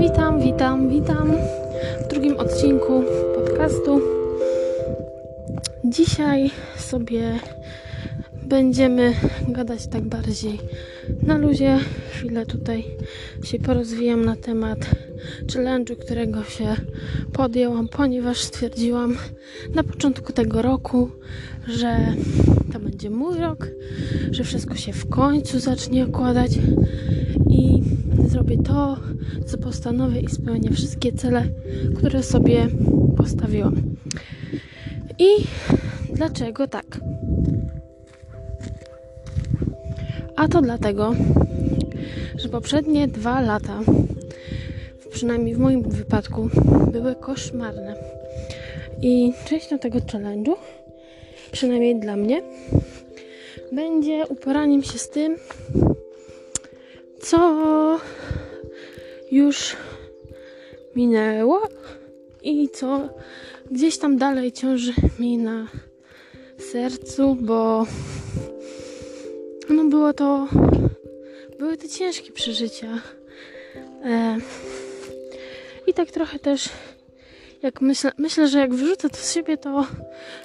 Witam, witam, witam w drugim odcinku podcastu. Dzisiaj sobie będziemy gadać tak bardziej na luzie. Chwilę tutaj się porozwijam na temat challenge'u, którego się podjęłam, ponieważ stwierdziłam na początku tego roku, że będzie mój rok, że wszystko się w końcu zacznie układać i zrobię to, co postanowię i spełnię wszystkie cele, które sobie postawiłam. I dlaczego tak? A to dlatego, że poprzednie dwa lata, przynajmniej w moim wypadku, były koszmarne. I częścią tego challenge'u, przynajmniej dla mnie, będzie uporaniem się z tym, co już minęło i co gdzieś tam dalej ciąży mi na sercu, bo no było to były to ciężkie przeżycia. E, I tak trochę też jak myślę, myślę, że jak wyrzucę to z siebie, to,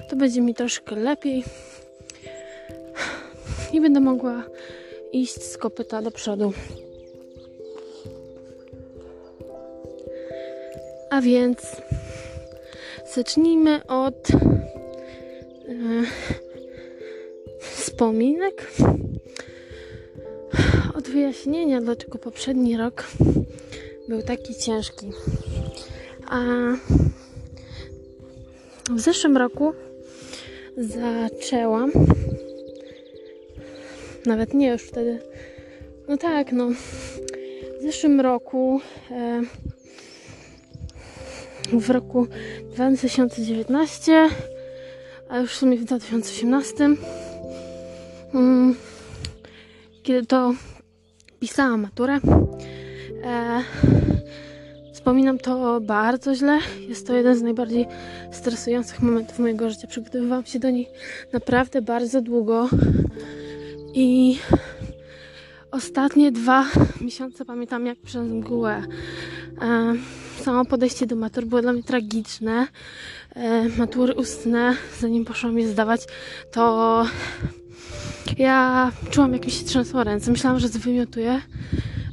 to będzie mi troszkę lepiej. I będę mogła iść z kopyta do przodu. A więc zacznijmy od e, wspominek, od wyjaśnienia, dlaczego poprzedni rok był taki ciężki. A w zeszłym roku zaczęłam, nawet nie już wtedy, no tak, no, w zeszłym roku. E, w roku 2019, a już w sumie w 2018, mm, kiedy to pisałam maturę. E, wspominam to bardzo źle. Jest to jeden z najbardziej stresujących momentów mojego życia. Przygotowywałam się do niej naprawdę bardzo długo i ostatnie dwa miesiące pamiętam jak przez mgłę. E, samo podejście do matur było dla mnie tragiczne. E, matury ustne, zanim poszłam je zdawać, to ja czułam, jak mi się trzęsło ręce. Myślałam, że zwymiotuję,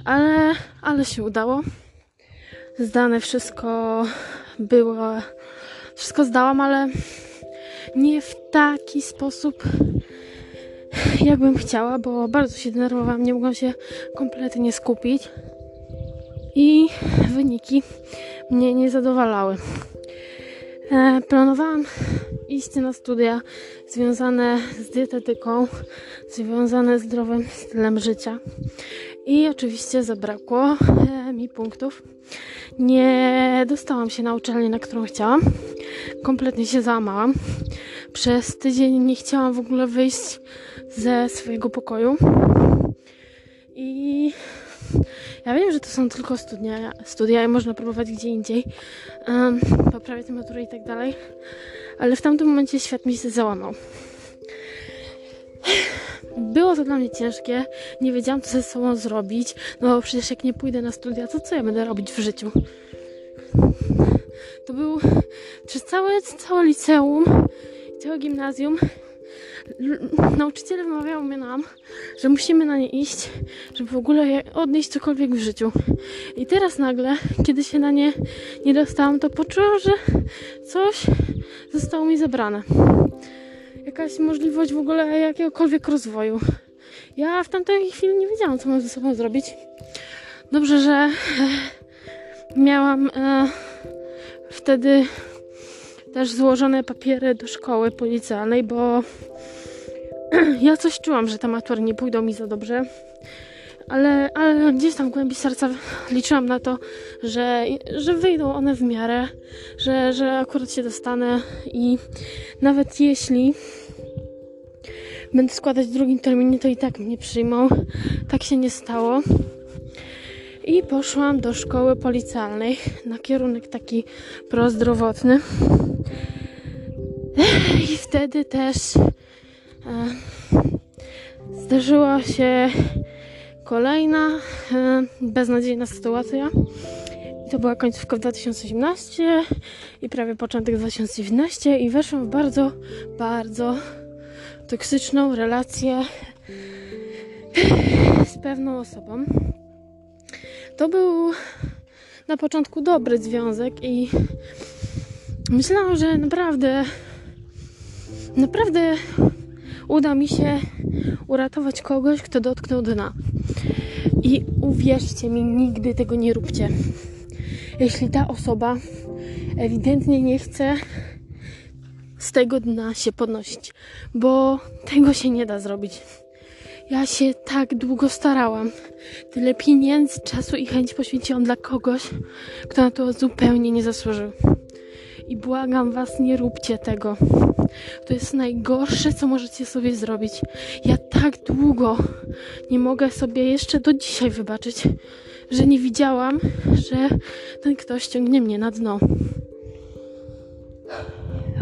ale, ale się udało. Zdane wszystko było, wszystko zdałam, ale nie w taki sposób, jakbym chciała, bo bardzo się denerwowałam, nie mogłam się kompletnie skupić i wyniki mnie nie zadowalały. E, planowałam iść na studia związane z dietetyką, związane z zdrowym stylem życia. I oczywiście zabrakło e, mi punktów. Nie dostałam się na uczelnię, na którą chciałam. Kompletnie się załamałam. Przez tydzień nie chciałam w ogóle wyjść ze swojego pokoju. I ja wiem, że to są tylko studia, studia i można próbować gdzie indziej, um, poprawiać maturę i tak dalej, ale w tamtym momencie świat mi się załamał. Było to dla mnie ciężkie, nie wiedziałam co ze sobą zrobić, no bo przecież jak nie pójdę na studia, to co ja będę robić w życiu? To był przez całe, całe liceum, całe gimnazjum nauczyciele wmawiają mnie nam, że musimy na nie iść, żeby w ogóle odnieść cokolwiek w życiu. I teraz nagle, kiedy się na nie nie dostałam, to poczułam, że coś zostało mi zabrane. Jakaś możliwość w ogóle jakiegokolwiek rozwoju. Ja w tamtej chwili nie wiedziałam, co mam ze sobą zrobić. Dobrze, że miałam e, wtedy też złożone papiery do szkoły policjalnej, bo ja coś czułam, że te matury nie pójdą mi za dobrze. Ale, ale gdzieś tam w głębi serca liczyłam na to, że, że wyjdą one w miarę, że, że akurat się dostanę i nawet jeśli będę składać w drugim terminie, to i tak mnie przyjmą. Tak się nie stało. I poszłam do szkoły policjalnej na kierunek taki prozdrowotny. I wtedy też e, zdarzyła się kolejna e, beznadziejna sytuacja. I to była końcówka w 2018 i prawie początek 2019 i weszłam w bardzo, bardzo toksyczną relację z pewną osobą. To był na początku dobry związek i myślałam, że naprawdę, naprawdę uda mi się uratować kogoś, kto dotknął dna. I uwierzcie mi, nigdy tego nie róbcie. Jeśli ta osoba ewidentnie nie chce z tego dna się podnosić, bo tego się nie da zrobić. Ja się tak długo starałam. Tyle pieniędzy, czasu i chęci poświęciłam dla kogoś, kto na to zupełnie nie zasłużył. I błagam was, nie róbcie tego. To jest najgorsze, co możecie sobie zrobić. Ja tak długo nie mogę sobie jeszcze do dzisiaj wybaczyć, że nie widziałam, że ten ktoś ciągnie mnie na dno.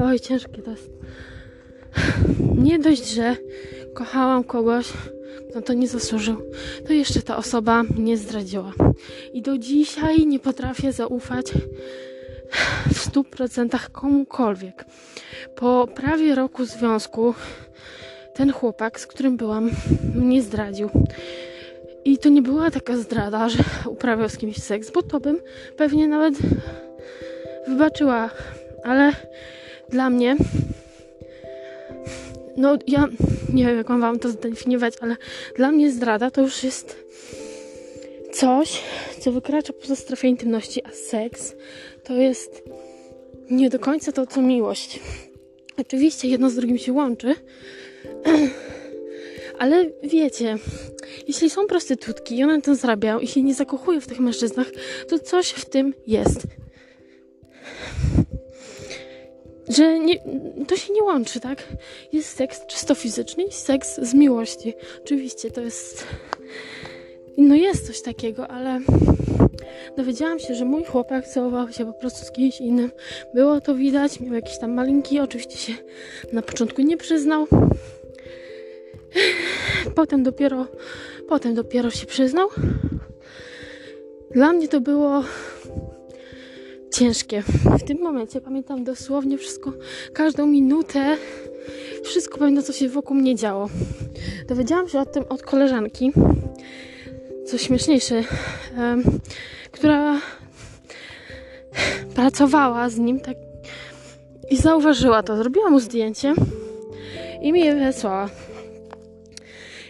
Oj, ciężkie to jest. Nie dość, że kochałam kogoś, kto to nie zasłużył, to jeszcze ta osoba mnie zdradziła. I do dzisiaj nie potrafię zaufać w stu procentach komukolwiek. Po prawie roku związku ten chłopak, z którym byłam, mnie zdradził. I to nie była taka zdrada, że uprawiał z kimś seks, bo to bym pewnie nawet wybaczyła. Ale dla mnie, no ja nie wiem, jak mam wam to zdefiniować, ale dla mnie zdrada to już jest coś, co wykracza poza strefę intymności, a seks to jest nie do końca to, co miłość. Oczywiście jedno z drugim się łączy, ale wiecie, jeśli są prostytutki i one to zarabiają i się nie zakochują w tych mężczyznach, to coś w tym jest. Że nie, to się nie łączy, tak? Jest seks czysto fizyczny i seks z miłości. Oczywiście to jest. No jest coś takiego, ale dowiedziałam się, że mój chłopak całował się po prostu z kimś innym. Było to widać, miał jakieś tam malinki, oczywiście się na początku nie przyznał. Potem dopiero, potem dopiero się przyznał. Dla mnie to było ciężkie. W tym momencie pamiętam dosłownie wszystko, każdą minutę, wszystko pamiętam, co się wokół mnie działo. Dowiedziałam się o tym od koleżanki, co śmieszniejsze, um, która pracowała z nim tak i zauważyła to. Zrobiła mu zdjęcie i mi je wysłała.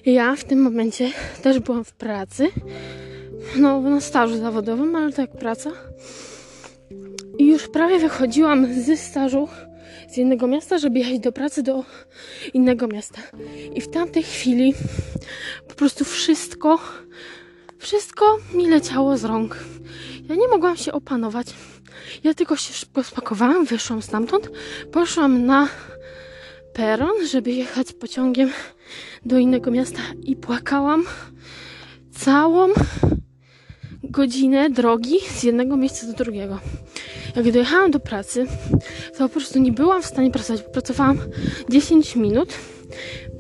Ja w tym momencie też byłam w pracy, no na stażu zawodowym, ale tak praca. I już prawie wychodziłam ze stażu z jednego miasta, żeby jechać do pracy do innego miasta. I w tamtej chwili po prostu wszystko, wszystko mi leciało z rąk. Ja nie mogłam się opanować. Ja tylko się szybko spakowałam, wyszłam stamtąd, poszłam na peron, żeby jechać pociągiem do innego miasta i płakałam całą godzinę drogi z jednego miejsca do drugiego. Jak dojechałam do pracy, to po prostu nie byłam w stanie pracować. Pracowałam 10 minut.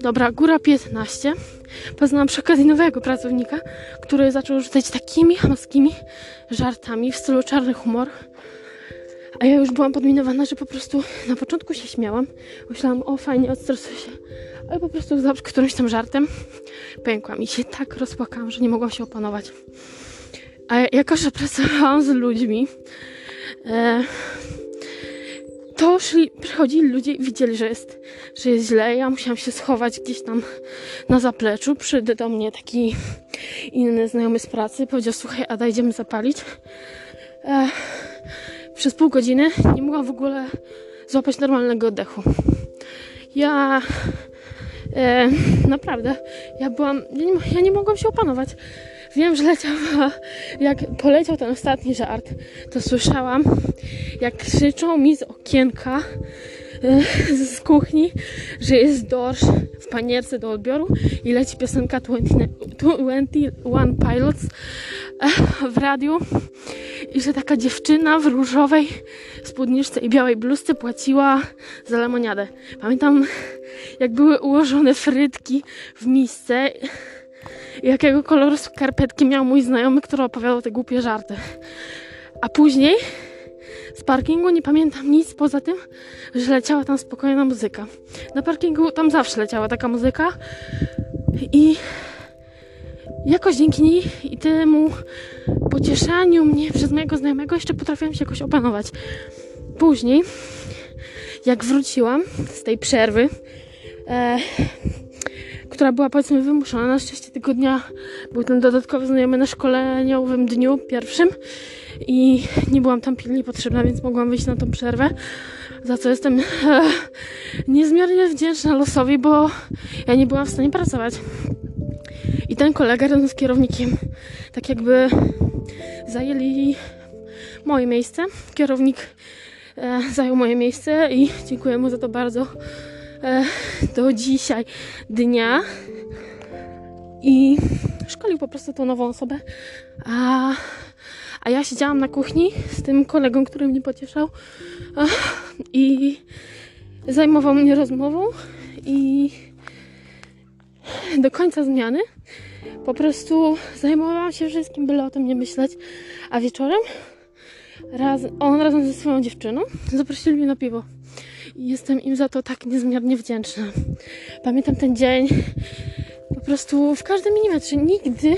Dobra, góra 15. Poznałam przy okazji nowego pracownika, który zaczął rzucać takimi chamskimi żartami w stylu czarny humor. A ja już byłam podminowana, że po prostu na początku się śmiałam. Myślałam, o fajnie, odstresuję się. Ale po prostu za którymś tam żartem pękłam i się tak rozpłakałam, że nie mogłam się opanować. A jako, że pracowałam z ludźmi, e, to szli, przychodzili ludzie i widzieli, że jest, że jest źle. Ja musiałam się schować gdzieś tam na zapleczu. Przyjdę do mnie taki inny znajomy z pracy. Powiedział, słuchaj, Ada, idziemy zapalić. E, przez pół godziny nie mogłam w ogóle złapać normalnego oddechu. Ja e, naprawdę, ja byłam, ja nie, ja nie mogłam się opanować. Wiem, że leciała, jak poleciał ten ostatni żart, to słyszałam, jak krzyczą mi z okienka, e, z kuchni, że jest dorsz w panierce do odbioru i leci piosenka 20, 21 Pilots e, w radiu i że taka dziewczyna w różowej spódniczce i białej bluzce płaciła za lemoniadę. Pamiętam, jak były ułożone frytki w misce jakiego koloru skarpetki miał mój znajomy, który opowiadał te głupie żarty. A później z parkingu nie pamiętam nic poza tym, że leciała tam spokojna muzyka. Na parkingu tam zawsze leciała taka muzyka i jakoś dzięki niej i temu pocieszaniu mnie przez mojego znajomego jeszcze potrafiłam się jakoś opanować. Później, jak wróciłam z tej przerwy, e, która była powiedzmy wymuszona. Na szczęście tego dnia był ten dodatkowy znajomy na szkoleniowym dniu pierwszym i nie byłam tam pilnie potrzebna, więc mogłam wyjść na tą przerwę, za co jestem e, niezmiernie wdzięczna losowi, bo ja nie byłam w stanie pracować. I ten kolega razem z kierownikiem tak jakby zajęli moje miejsce. Kierownik e, zajął moje miejsce i dziękuję mu za to bardzo do dzisiaj dnia. I szkolił po prostu tą nową osobę. A, a ja siedziałam na kuchni z tym kolegą, który mnie pocieszał. I zajmował mnie rozmową. I do końca zmiany po prostu zajmowałam się wszystkim, byle o tym nie myśleć. A wieczorem raz, on razem ze swoją dziewczyną zaprosili mnie na piwo. I jestem im za to tak niezmiernie wdzięczna. Pamiętam ten dzień po prostu w każdym milimetrze. Nigdy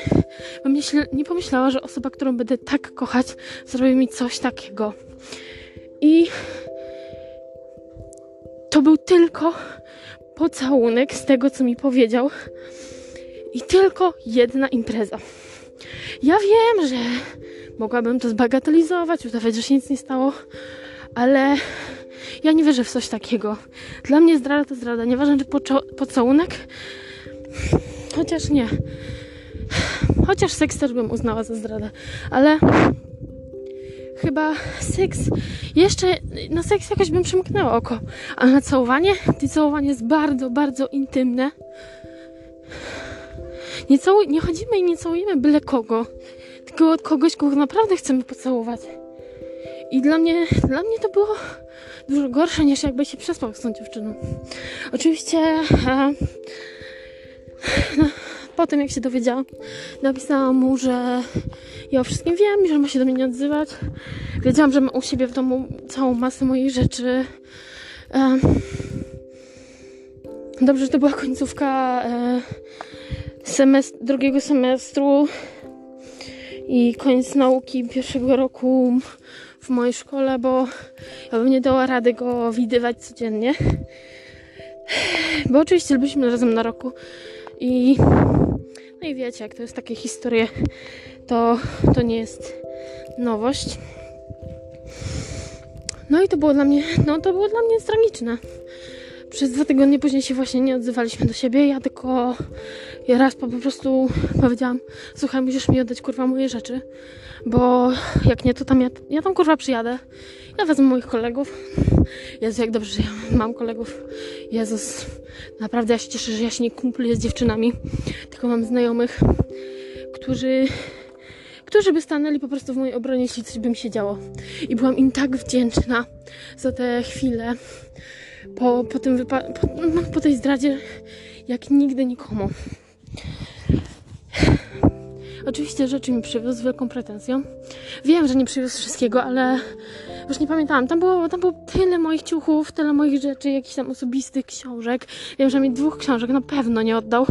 bym nie pomyślała, że osoba, którą będę tak kochać, zrobi mi coś takiego. I to był tylko pocałunek z tego, co mi powiedział. I tylko jedna impreza. Ja wiem, że mogłabym to zbagatelizować, udawać, że się nic nie stało, ale ja nie wierzę w coś takiego. Dla mnie zdrada to zdrada. Nieważne, czy pocałunek, chociaż nie. Chociaż seks też bym uznała za zdradę, ale chyba seks jeszcze na seks jakoś bym przymknęła oko, a na całowanie, to całowanie jest bardzo, bardzo intymne. Nie, całuj, nie chodzimy i nie całujemy byle kogo, tylko od kogoś, kogo naprawdę chcemy pocałować. I dla mnie, dla mnie to było dużo gorsze niż jakby się przespał z tą dziewczyną. Oczywiście e, no, po tym jak się dowiedziałam, napisałam mu, że ja o wszystkim wiem że ma się do mnie nie odzywać. Wiedziałam, że ma u siebie w domu całą masę moich rzeczy. E, dobrze, że to była końcówka e, semestr, drugiego semestru i koniec nauki pierwszego roku w mojej szkole, bo ja bym nie dała rady go widywać codziennie. Bo oczywiście byliśmy razem na roku i no i wiecie, jak to jest takie historie, to, to nie jest nowość. No i to było dla mnie, no to było dla mnie tragiczne. Przez dwa tygodnie później się właśnie nie odzywaliśmy do siebie. Ja tylko ja raz po, prostu powiedziałam, słuchaj, musisz mi oddać kurwa moje rzeczy, bo jak nie, to tam ja, ja tam kurwa przyjadę. Ja wezmę moich kolegów. Jezu, jak dobrze, że ja mam kolegów. Jezus, naprawdę ja się cieszę, że ja się nie kumpluję z dziewczynami, tylko mam znajomych, którzy którzy by stanęli po prostu w mojej obronie, jeśli coś by mi się działo. I byłam im tak wdzięczna za te chwile po, po, tym wypa- po, no, po tej zdradzie, jak nigdy nikomu. Oczywiście rzeczy mi przywiózł z wielką pretensją. Wiem, że nie przywiózł wszystkiego, ale już nie pamiętałam. Tam było, tam było tyle moich ciuchów, tyle moich rzeczy, jakichś tam osobistych książek. Wiem, że mi dwóch książek na pewno nie oddał.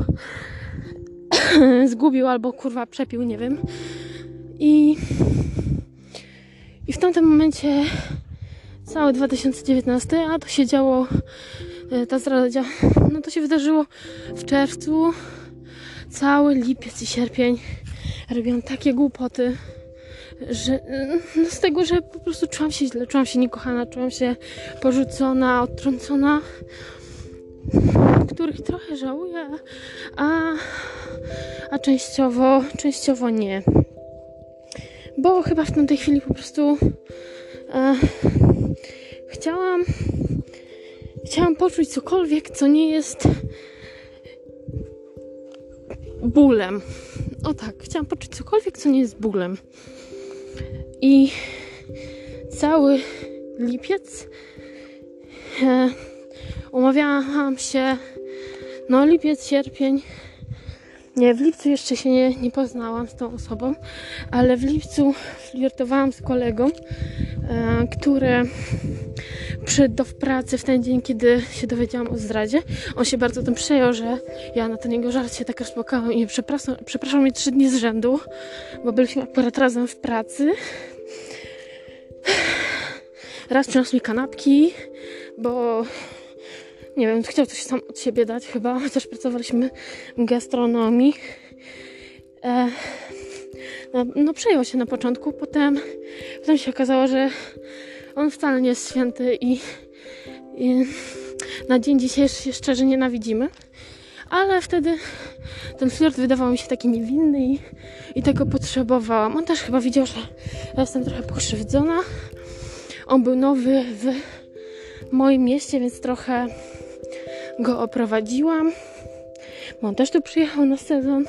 Zgubił albo kurwa przepił, nie wiem. I, i w tamtym momencie cały 2019, a to się działo, e, ta zdrada, no to się wydarzyło w czerwcu, cały lipiec i sierpień robiłam takie głupoty, że no z tego, że po prostu czułam się źle, czułam się niekochana, czułam się porzucona, odtrącona, których trochę żałuję, a, a częściowo, częściowo nie. Bo chyba w tamtej chwili po prostu e, chciałam chciałam poczuć cokolwiek, co nie jest bólem. O tak, chciałam poczuć cokolwiek, co nie jest bólem. I cały lipiec e, umawiałam się, no lipiec, sierpień. Nie, w lipcu jeszcze się nie, nie poznałam z tą osobą, ale w lipcu flirtowałam z kolegą, e, który przyszedł do pracy w ten dzień, kiedy się dowiedziałam o zdradzie. On się bardzo tym przejął, że ja na ten jego żart się tak rozpłakałam i przepraszam, przepraszam mnie trzy dni z rzędu, bo byliśmy akurat razem w pracy. Raz przyniósł mi kanapki, bo nie wiem, chciał coś sam od siebie dać chyba, chociaż pracowaliśmy w gastronomii. E, no, no przejął się na początku, potem, potem się okazało, że on wcale nie jest święty i, i na dzień dzisiejszy się szczerze nienawidzimy. Ale wtedy ten flirt wydawał mi się taki niewinny i, i tego potrzebowałam. On też chyba widział, że ja jestem trochę pokrzywdzona. On był nowy w moim mieście, więc trochę go oprowadziłam. Bo on też tu przyjechał na sezon.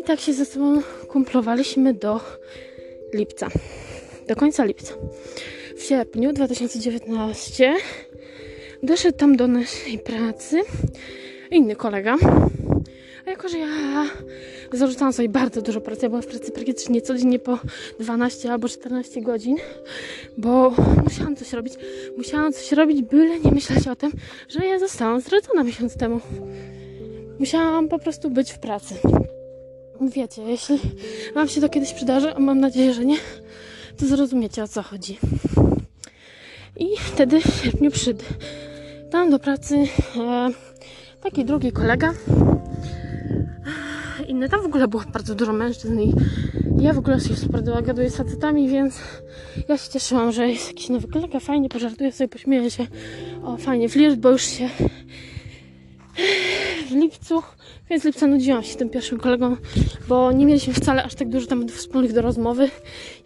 I tak się ze sobą kumplowaliśmy do lipca. Do końca lipca w sierpniu 2019 doszedł tam do naszej pracy inny kolega. A jako, że ja zarzucałam sobie bardzo dużo pracy, ja byłam w pracy praktycznie codziennie po 12 albo 14 godzin, bo musiałam coś robić. Musiałam coś robić, byle nie myśleć o tym, że ja zostałam zdradzona miesiąc temu. Musiałam po prostu być w pracy. Wiecie, jeśli Wam się to kiedyś przydarzy, a mam nadzieję, że nie, to zrozumiecie o co chodzi. I wtedy w sierpniu przyszedł tam do pracy e, taki drugi kolega. Inny, tam w ogóle było bardzo dużo mężczyzn i ja w ogóle się super dogaduję z facetami, więc ja się cieszyłam, że jest jakiś nowy kolega, fajnie, pożartuję sobie, pośmieję się. O, fajnie, flirt, bo już się w lipcu, więc lipca nudziłam się tym pierwszym kolegą, bo nie mieliśmy wcale aż tak dużo tematów wspólnych do rozmowy,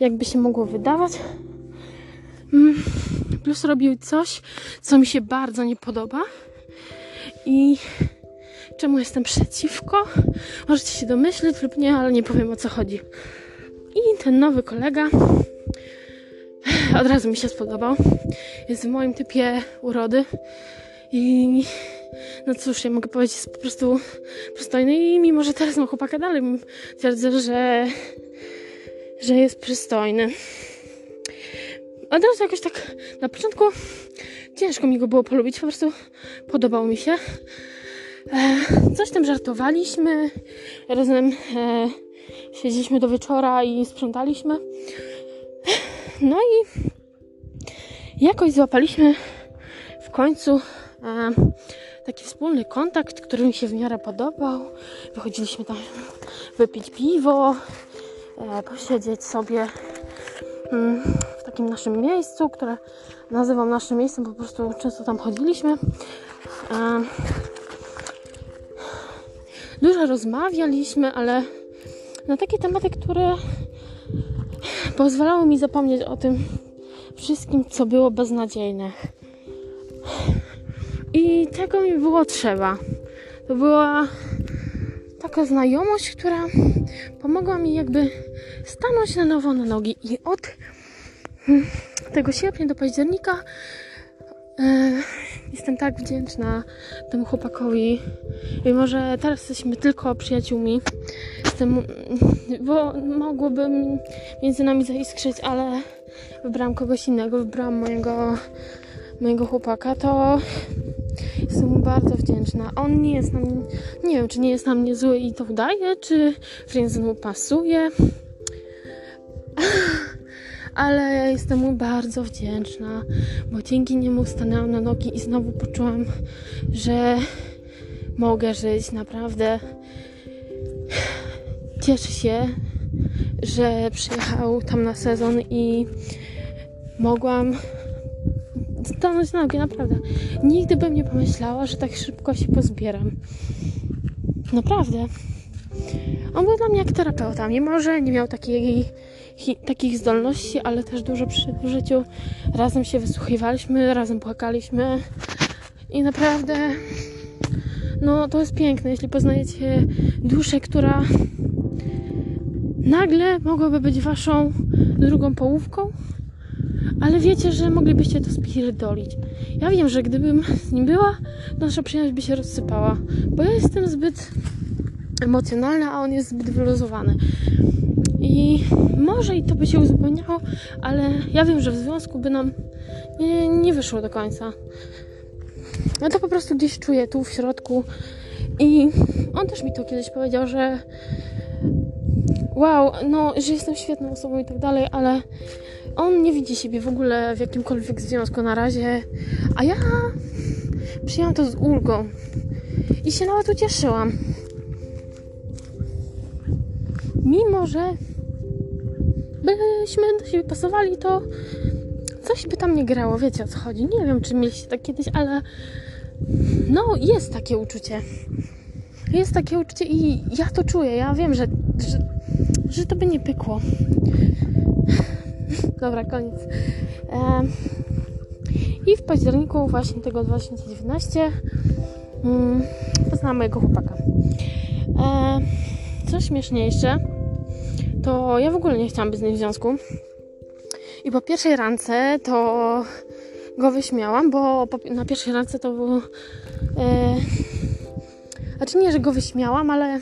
jakby się mogło wydawać. Mm, plus robił coś, co mi się bardzo nie podoba i czemu jestem przeciwko. Możecie się domyślić lub nie, ale nie powiem o co chodzi. I ten nowy kolega od razu mi się spodobał. Jest w moim typie urody i no cóż, ja mogę powiedzieć, jest po prostu przystojny i mimo, że teraz mam chłopaka dalej, twierdzę, że, że jest przystojny. Od razu jakoś tak na początku ciężko mi go było polubić, po prostu podobał mi się. E, coś tam żartowaliśmy, razem e, siedzieliśmy do wieczora i sprzątaliśmy. No i jakoś złapaliśmy w końcu e, taki wspólny kontakt, który mi się w miarę podobał. Wychodziliśmy tam wypić piwo, e, posiedzieć sobie mm, w takim naszym miejscu, które nazywam naszym miejscem, po prostu często tam chodziliśmy. Dużo rozmawialiśmy, ale na takie tematy, które pozwalały mi zapomnieć o tym wszystkim, co było beznadziejne. I tego mi było trzeba. To była taka znajomość, która pomogła mi jakby stanąć na nowo na nogi. I od tego sierpnia do października jestem tak wdzięczna temu chłopakowi. Mimo, że teraz jesteśmy tylko przyjaciółmi. Jestem, bo mogłoby między nami zaiskrzyć, ale wybrałam kogoś innego, wybrałam mojego, mojego chłopaka, to jestem mu bardzo wdzięczna. On nie jest na mnie, nie wiem, czy nie jest na mnie zły i to udaje, czy wręcz mu pasuje. Ale ja jestem mu bardzo wdzięczna, bo dzięki niemu stanęłam na nogi i znowu poczułam, że mogę żyć naprawdę. Cieszę się, że przyjechał tam na sezon i mogłam stanąć na nogi, naprawdę. Nigdy bym nie pomyślała, że tak szybko się pozbieram. Naprawdę. On był dla mnie jak terapeuta, mimo że nie miał takiej, takich zdolności, ale też dużo w życiu. Razem się wysłuchiwaliśmy, razem płakaliśmy, I naprawdę, no to jest piękne, jeśli poznajecie duszę, która nagle mogłaby być waszą drugą połówką, ale wiecie, że moglibyście to spierdolić. Ja wiem, że gdybym z nim była, nasza przyjaźń by się rozsypała, bo ja jestem zbyt emocjonalna, a on jest zbyt wyluzowany. I może i to by się uzupełniało, ale ja wiem, że w związku by nam nie, nie wyszło do końca. Ja to po prostu gdzieś czuję tu w środku. I on też mi to kiedyś powiedział, że wow, no, że jestem świetną osobą i tak dalej, ale on nie widzi siebie w ogóle w jakimkolwiek związku na razie, a ja przyjęłam to z ulgą i się nawet ucieszyłam. Mimo, że byśmy do siebie pasowali, to coś by tam nie grało, wiecie o co chodzi. Nie wiem, czy mieliście tak kiedyś, ale no, jest takie uczucie. Jest takie uczucie i ja to czuję. Ja wiem, że, że, że to by nie pykło. Dobra, koniec. E, I w październiku właśnie tego 2019 mm, poznałam mojego chłopaka. E, co śmieszniejsze, to ja w ogóle nie chciałam być z nim w związku. I po pierwszej rance to go wyśmiałam, bo po, na pierwszej rance to było. E, znaczy nie, że go wyśmiałam, ale.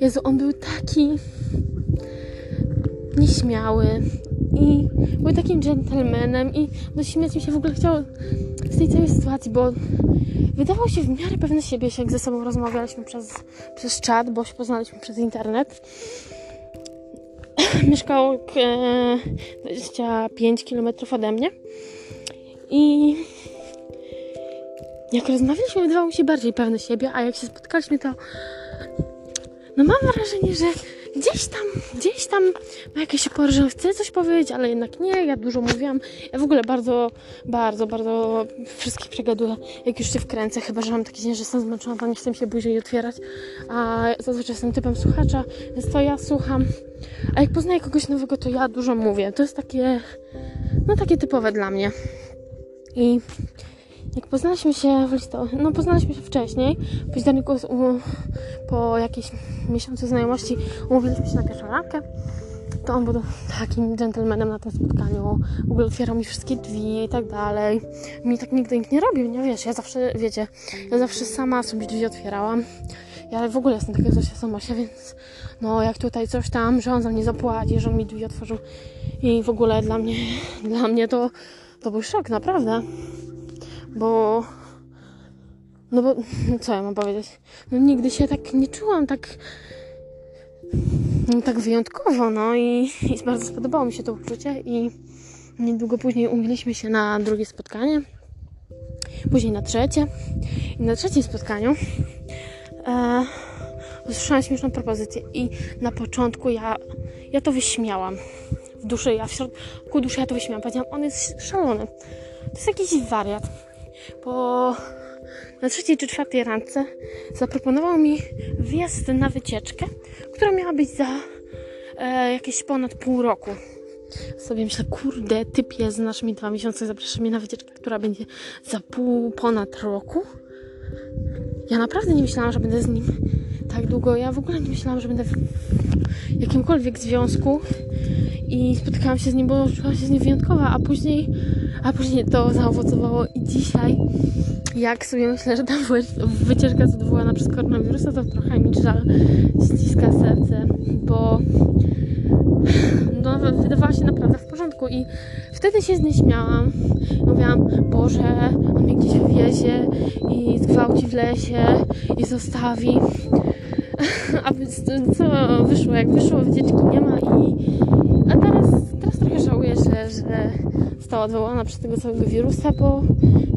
Jezu, on był taki nieśmiały i był takim gentlemanem i no śmiać mi się w ogóle chciało z tej całej sytuacji, bo wydawał się w miarę pewny siebie, jak ze sobą rozmawialiśmy przez, przez czat, bo się poznaliśmy przez internet. Mieszkał e, 25 km ode mnie. I jak rozmawialiśmy, wydawał mi się bardziej pewny siebie, a jak się spotkaliśmy, to no mam wrażenie, że gdzieś tam, gdzieś tam ma jakieś opory, że chce coś powiedzieć, ale jednak nie, ja dużo mówiłam. Ja w ogóle bardzo, bardzo, bardzo wszystkich przegaduję, jak już się wkręcę, chyba, że mam taki dzień, że jestem zmęczona, to nie chcę się buziej otwierać, a zazwyczaj jestem typem słuchacza, więc to ja słucham. A jak poznaję kogoś nowego, to ja dużo mówię. To jest takie, no takie typowe dla mnie. I jak poznaliśmy się w listopadzie, no poznaliśmy się wcześniej, w październiku po jakieś miesiącu znajomości umówiliśmy się na pierwszą randkę, to on był takim gentlemanem na tym spotkaniu, w ogóle otwierał mi wszystkie drzwi i tak dalej. Mi tak nigdy nikt nie robił, nie wiesz, ja zawsze, wiecie, ja zawsze sama sobie drzwi otwierałam. Ja w ogóle jestem taka Zosia Samosia, więc no jak tutaj coś tam, że on za mnie zapłaci, że on mi drzwi otworzył i w ogóle dla mnie, dla mnie to, to był szok, naprawdę bo no bo no co ja mam powiedzieć? No nigdy się tak nie czułam tak no, tak wyjątkowo, no i, i bardzo spodobało mi się to uczucie i niedługo później umówiliśmy się na drugie spotkanie, później na trzecie. I na trzecim spotkaniu e, usłyszałam śmieszną propozycję i na początku ja, ja to wyśmiałam. W duszy, ja w środku duszy ja to wyśmiałam, powiedziałam, on jest szalony, to jest jakiś wariat po na trzeciej czy czwartej randce zaproponował mi wjazd na wycieczkę, która miała być za e, jakieś ponad pół roku. Sobie myślę, kurde, typ jest znasz mi dwa miesiące, zaprasza mnie na wycieczkę, która będzie za pół ponad roku. Ja naprawdę nie myślałam, że będę z nim tak długo. Ja w ogóle nie myślałam, że będę w jakimkolwiek związku i spotykałam się z nim, bo czułam się z nim wyjątkowa, a później, a później to zaowocowało i dzisiaj, jak sobie myślę, że ta wycieczka zadowolona przez koronawirusa, to trochę mi żal ściska serce, bo no, wydawała się naprawdę w porządku i wtedy się z niej śmiałam. Mówiłam, Boże, on mnie gdzieś wywiezie i zgwałci w lesie i zostawi. A co wyszło, jak wyszło, wycieczki nie ma i a teraz, żałuję, że, została odwołana przez tego całego wirusa, bo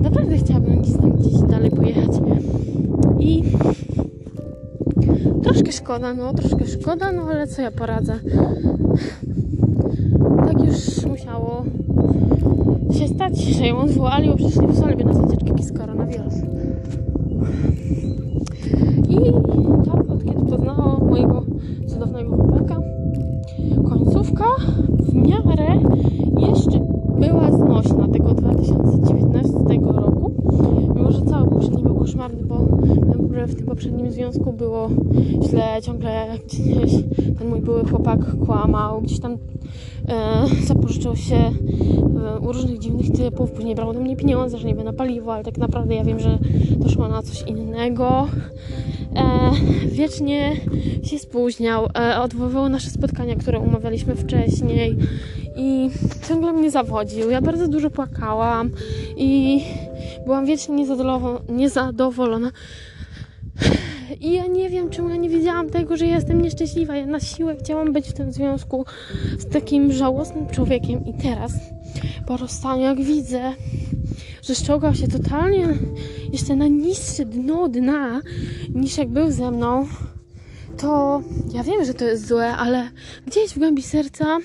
naprawdę chciałabym z nim gdzieś dalej pojechać. I troszkę szkoda, no troszkę szkoda, no ale co ja poradzę. Tak już musiało się stać, że ją odwołali, bo przecież nie wysłali by nas wycieczki z koronawirus. I tak, od kiedy poznałam mojego cudownego chłopaka, końcówka w miarę jeszcze była znośna tego 2019 roku, mimo związku było ciągle gdzieś ten mój były chłopak kłamał, gdzieś tam e, zapożyczał się e, u różnych dziwnych typów, później brał ode mnie pieniądze, że będę na paliwo, ale tak naprawdę ja wiem, że to szło na coś innego. E, wiecznie się spóźniał, e, odwoływał nasze spotkania, które umawialiśmy wcześniej i ciągle mnie zawodził. Ja bardzo dużo płakałam i byłam wiecznie niezadowolona. niezadowolona. I ja nie wiem, czemu ja nie wiedziałam tego, że jestem nieszczęśliwa. Ja na siłę chciałam być w tym związku z takim żałosnym człowiekiem. I teraz, po rozstaniu, jak widzę, że ściągał się totalnie jeszcze na niższe dno dna, niż jak był ze mną, to ja wiem, że to jest złe, ale gdzieś w głębi serca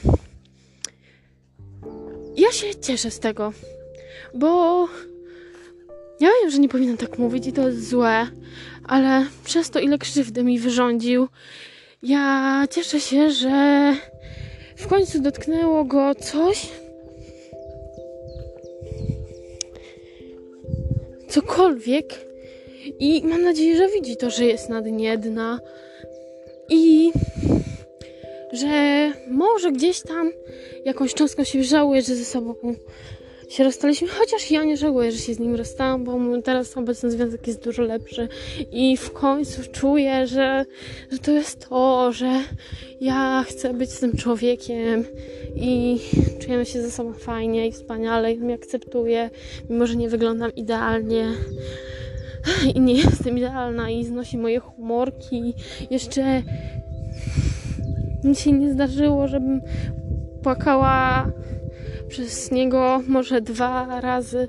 ja się cieszę z tego, bo ja wiem, że nie powinnam tak mówić i to jest złe, ale przez to, ile krzywdy mi wyrządził, ja cieszę się, że w końcu dotknęło go coś, cokolwiek. I mam nadzieję, że widzi to, że jest na dnie dna. I że może gdzieś tam jakąś cząstką się żałuje, że ze sobą się rozstaliśmy, chociaż ja nie żałuję, że się z nim rozstałam, bo teraz obecny związek jest dużo lepszy i w końcu czuję, że, że to jest to, że ja chcę być z tym człowiekiem i czujemy się ze sobą fajnie i wspaniale i mnie akceptuje, mimo że nie wyglądam idealnie i nie jestem idealna i znosi moje humorki. Jeszcze mi się nie zdarzyło, żebym płakała przez niego może dwa razy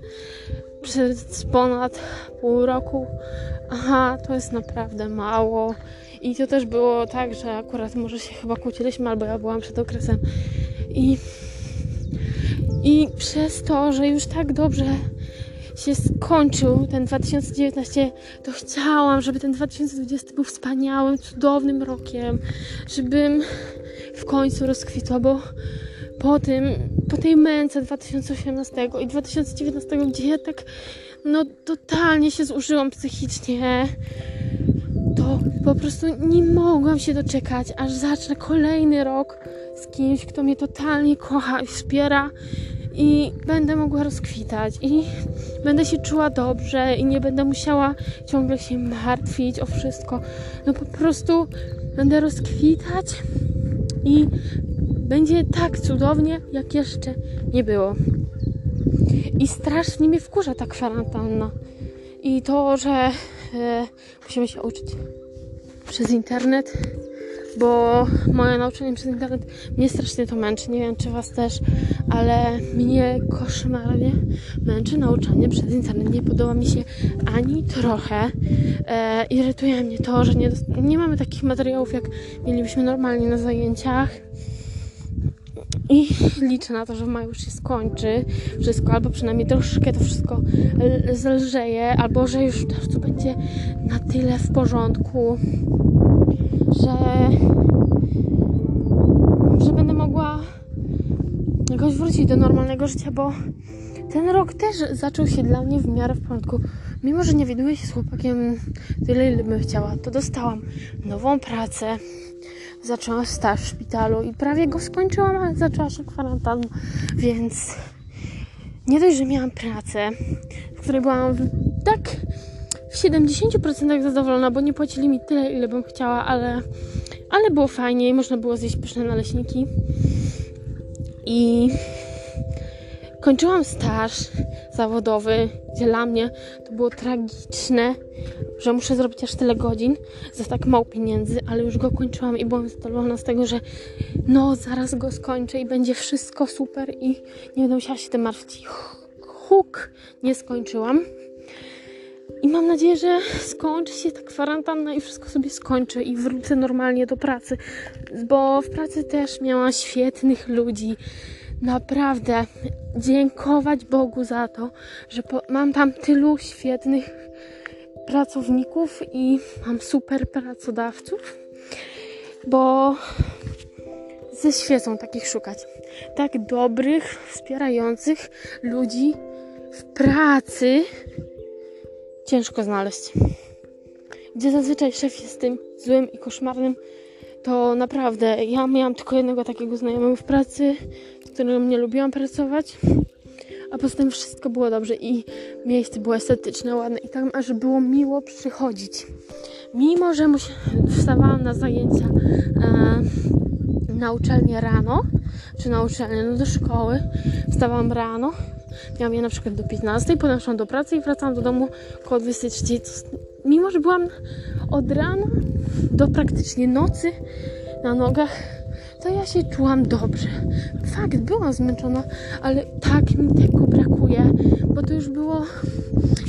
przez ponad pół roku. Aha, to jest naprawdę mało. I to też było tak, że akurat może się chyba kłóciliśmy, albo ja byłam przed okresem. I, i przez to, że już tak dobrze się skończył ten 2019, to chciałam, żeby ten 2020 był wspaniałym, cudownym rokiem, żebym w końcu rozkwitła, bo po tym, po tej męce 2018 i 2019, gdzie ja tak no totalnie się zużyłam psychicznie, to po prostu nie mogłam się doczekać, aż zacznę kolejny rok z kimś, kto mnie totalnie kocha i wspiera i będę mogła rozkwitać i będę się czuła dobrze i nie będę musiała ciągle się martwić o wszystko. No po prostu będę rozkwitać i będzie tak cudownie, jak jeszcze nie było. I strasznie mnie wkurza ta kwarantanna. I to, że e, musimy się uczyć przez internet, bo moje nauczanie przez internet mnie strasznie to męczy. Nie wiem, czy Was też, ale mnie koszmarnie męczy nauczanie przez internet. Nie podoba mi się ani trochę. E, irytuje mnie to, że nie, nie mamy takich materiałów, jak mielibyśmy normalnie na zajęciach. I liczę na to, że w maju już się skończy wszystko, albo przynajmniej troszkę to wszystko zelżeje, albo że już to będzie na tyle w porządku, że, że będę mogła jakoś wrócić do normalnego życia, bo ten rok też zaczął się dla mnie w miarę w porządku. Mimo, że nie widuję się z chłopakiem tyle, ile bym chciała, to dostałam nową pracę zaczęłam staż w szpitalu i prawie go skończyłam, ale zaczęła się kwarantanna, więc nie dość, że miałam pracę, w której byłam tak w 70% zadowolona, bo nie płacili mi tyle, ile bym chciała, ale, ale było fajnie i można było zjeść pyszne naleśniki. I kończyłam staż zawodowy, gdzie dla mnie to było tragiczne, że muszę zrobić aż tyle godzin za tak mało pieniędzy, ale już go kończyłam i byłam zadowolona z tego, że no zaraz go skończę i będzie wszystko super i nie będę musiała się tym martwić. Huk, nie skończyłam. I mam nadzieję, że skończy się ta kwarantanna i wszystko sobie skończy i wrócę normalnie do pracy, bo w pracy też miałam świetnych ludzi naprawdę dziękować Bogu za to, że mam tam tylu świetnych pracowników i mam super pracodawców, bo ze świecą takich szukać. Tak dobrych, wspierających ludzi w pracy ciężko znaleźć. gdzie zazwyczaj szef jest tym złym i koszmarnym, to naprawdę ja miałam tylko jednego takiego znajomego w pracy, którym nie lubiłam pracować, a poza tym wszystko było dobrze i miejsce było estetyczne, ładne i tam aż było miło przychodzić. Mimo, że wstawałam na zajęcia e, na uczelnię rano, czy na uczelnię, no do szkoły, wstawałam rano, miałam je na przykład do 15, potem szłam do pracy i wracałam do domu około 23. To, s- mimo, że byłam od rana do praktycznie nocy na nogach, to ja się czułam dobrze. Fakt, byłam zmęczona, ale tak mi tego brakuje, bo to już było.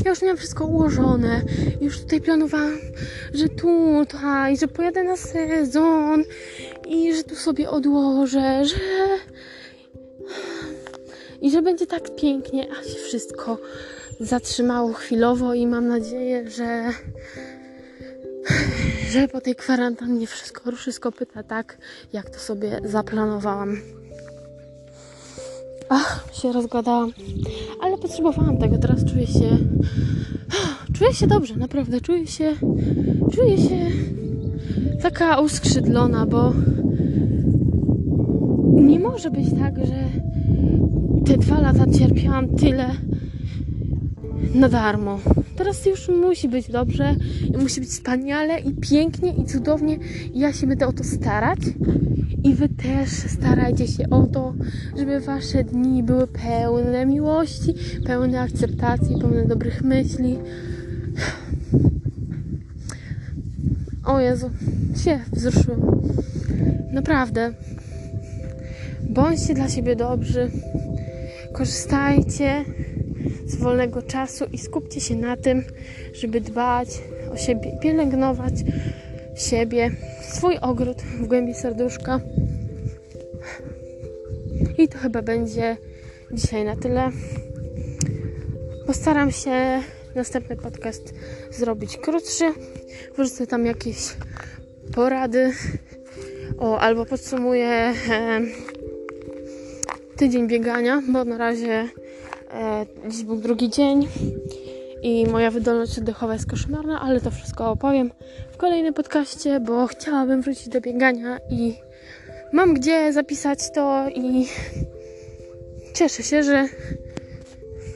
Ja już miałam wszystko ułożone. Już tutaj planowałam, że tutaj, że pojadę na sezon i że tu sobie odłożę, że. I że będzie tak pięknie, a się wszystko zatrzymało chwilowo i mam nadzieję, że że po tej kwarantannie wszystko ruszy z kopyta tak, jak to sobie zaplanowałam. Ach, się rozgadałam, ale potrzebowałam tego, teraz czuję się czuję się dobrze, naprawdę, czuję się czuję się taka uskrzydlona, bo nie może być tak, że te dwa lata cierpiałam tyle na darmo. Teraz już musi być dobrze, musi być wspaniale i pięknie i cudownie. Ja się będę o to starać. I wy też starajcie się o to, żeby wasze dni były pełne miłości, pełne akceptacji, pełne dobrych myśli. O Jezu, się wzruszyłam. Naprawdę. Bądźcie dla siebie dobrzy. Korzystajcie z wolnego czasu i skupcie się na tym, żeby dbać o siebie, pielęgnować siebie, swój ogród w głębi serduszka. I to chyba będzie dzisiaj na tyle. Postaram się następny podcast zrobić krótszy. Wrzucę tam jakieś porady. O, albo podsumuję e, tydzień biegania, bo na razie dziś był drugi dzień i moja wydolność oddechowa jest koszmarna, ale to wszystko opowiem w kolejnym podcaście, bo chciałabym wrócić do biegania i mam gdzie zapisać to i cieszę się, że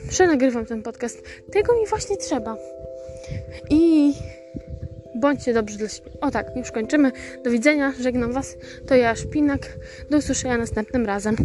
przenagrywam ten podcast. Tego mi właśnie trzeba. I bądźcie dobrzy dla siebie. O tak, już kończymy. Do widzenia, żegnam Was. To ja, Szpinak. Do usłyszenia następnym razem.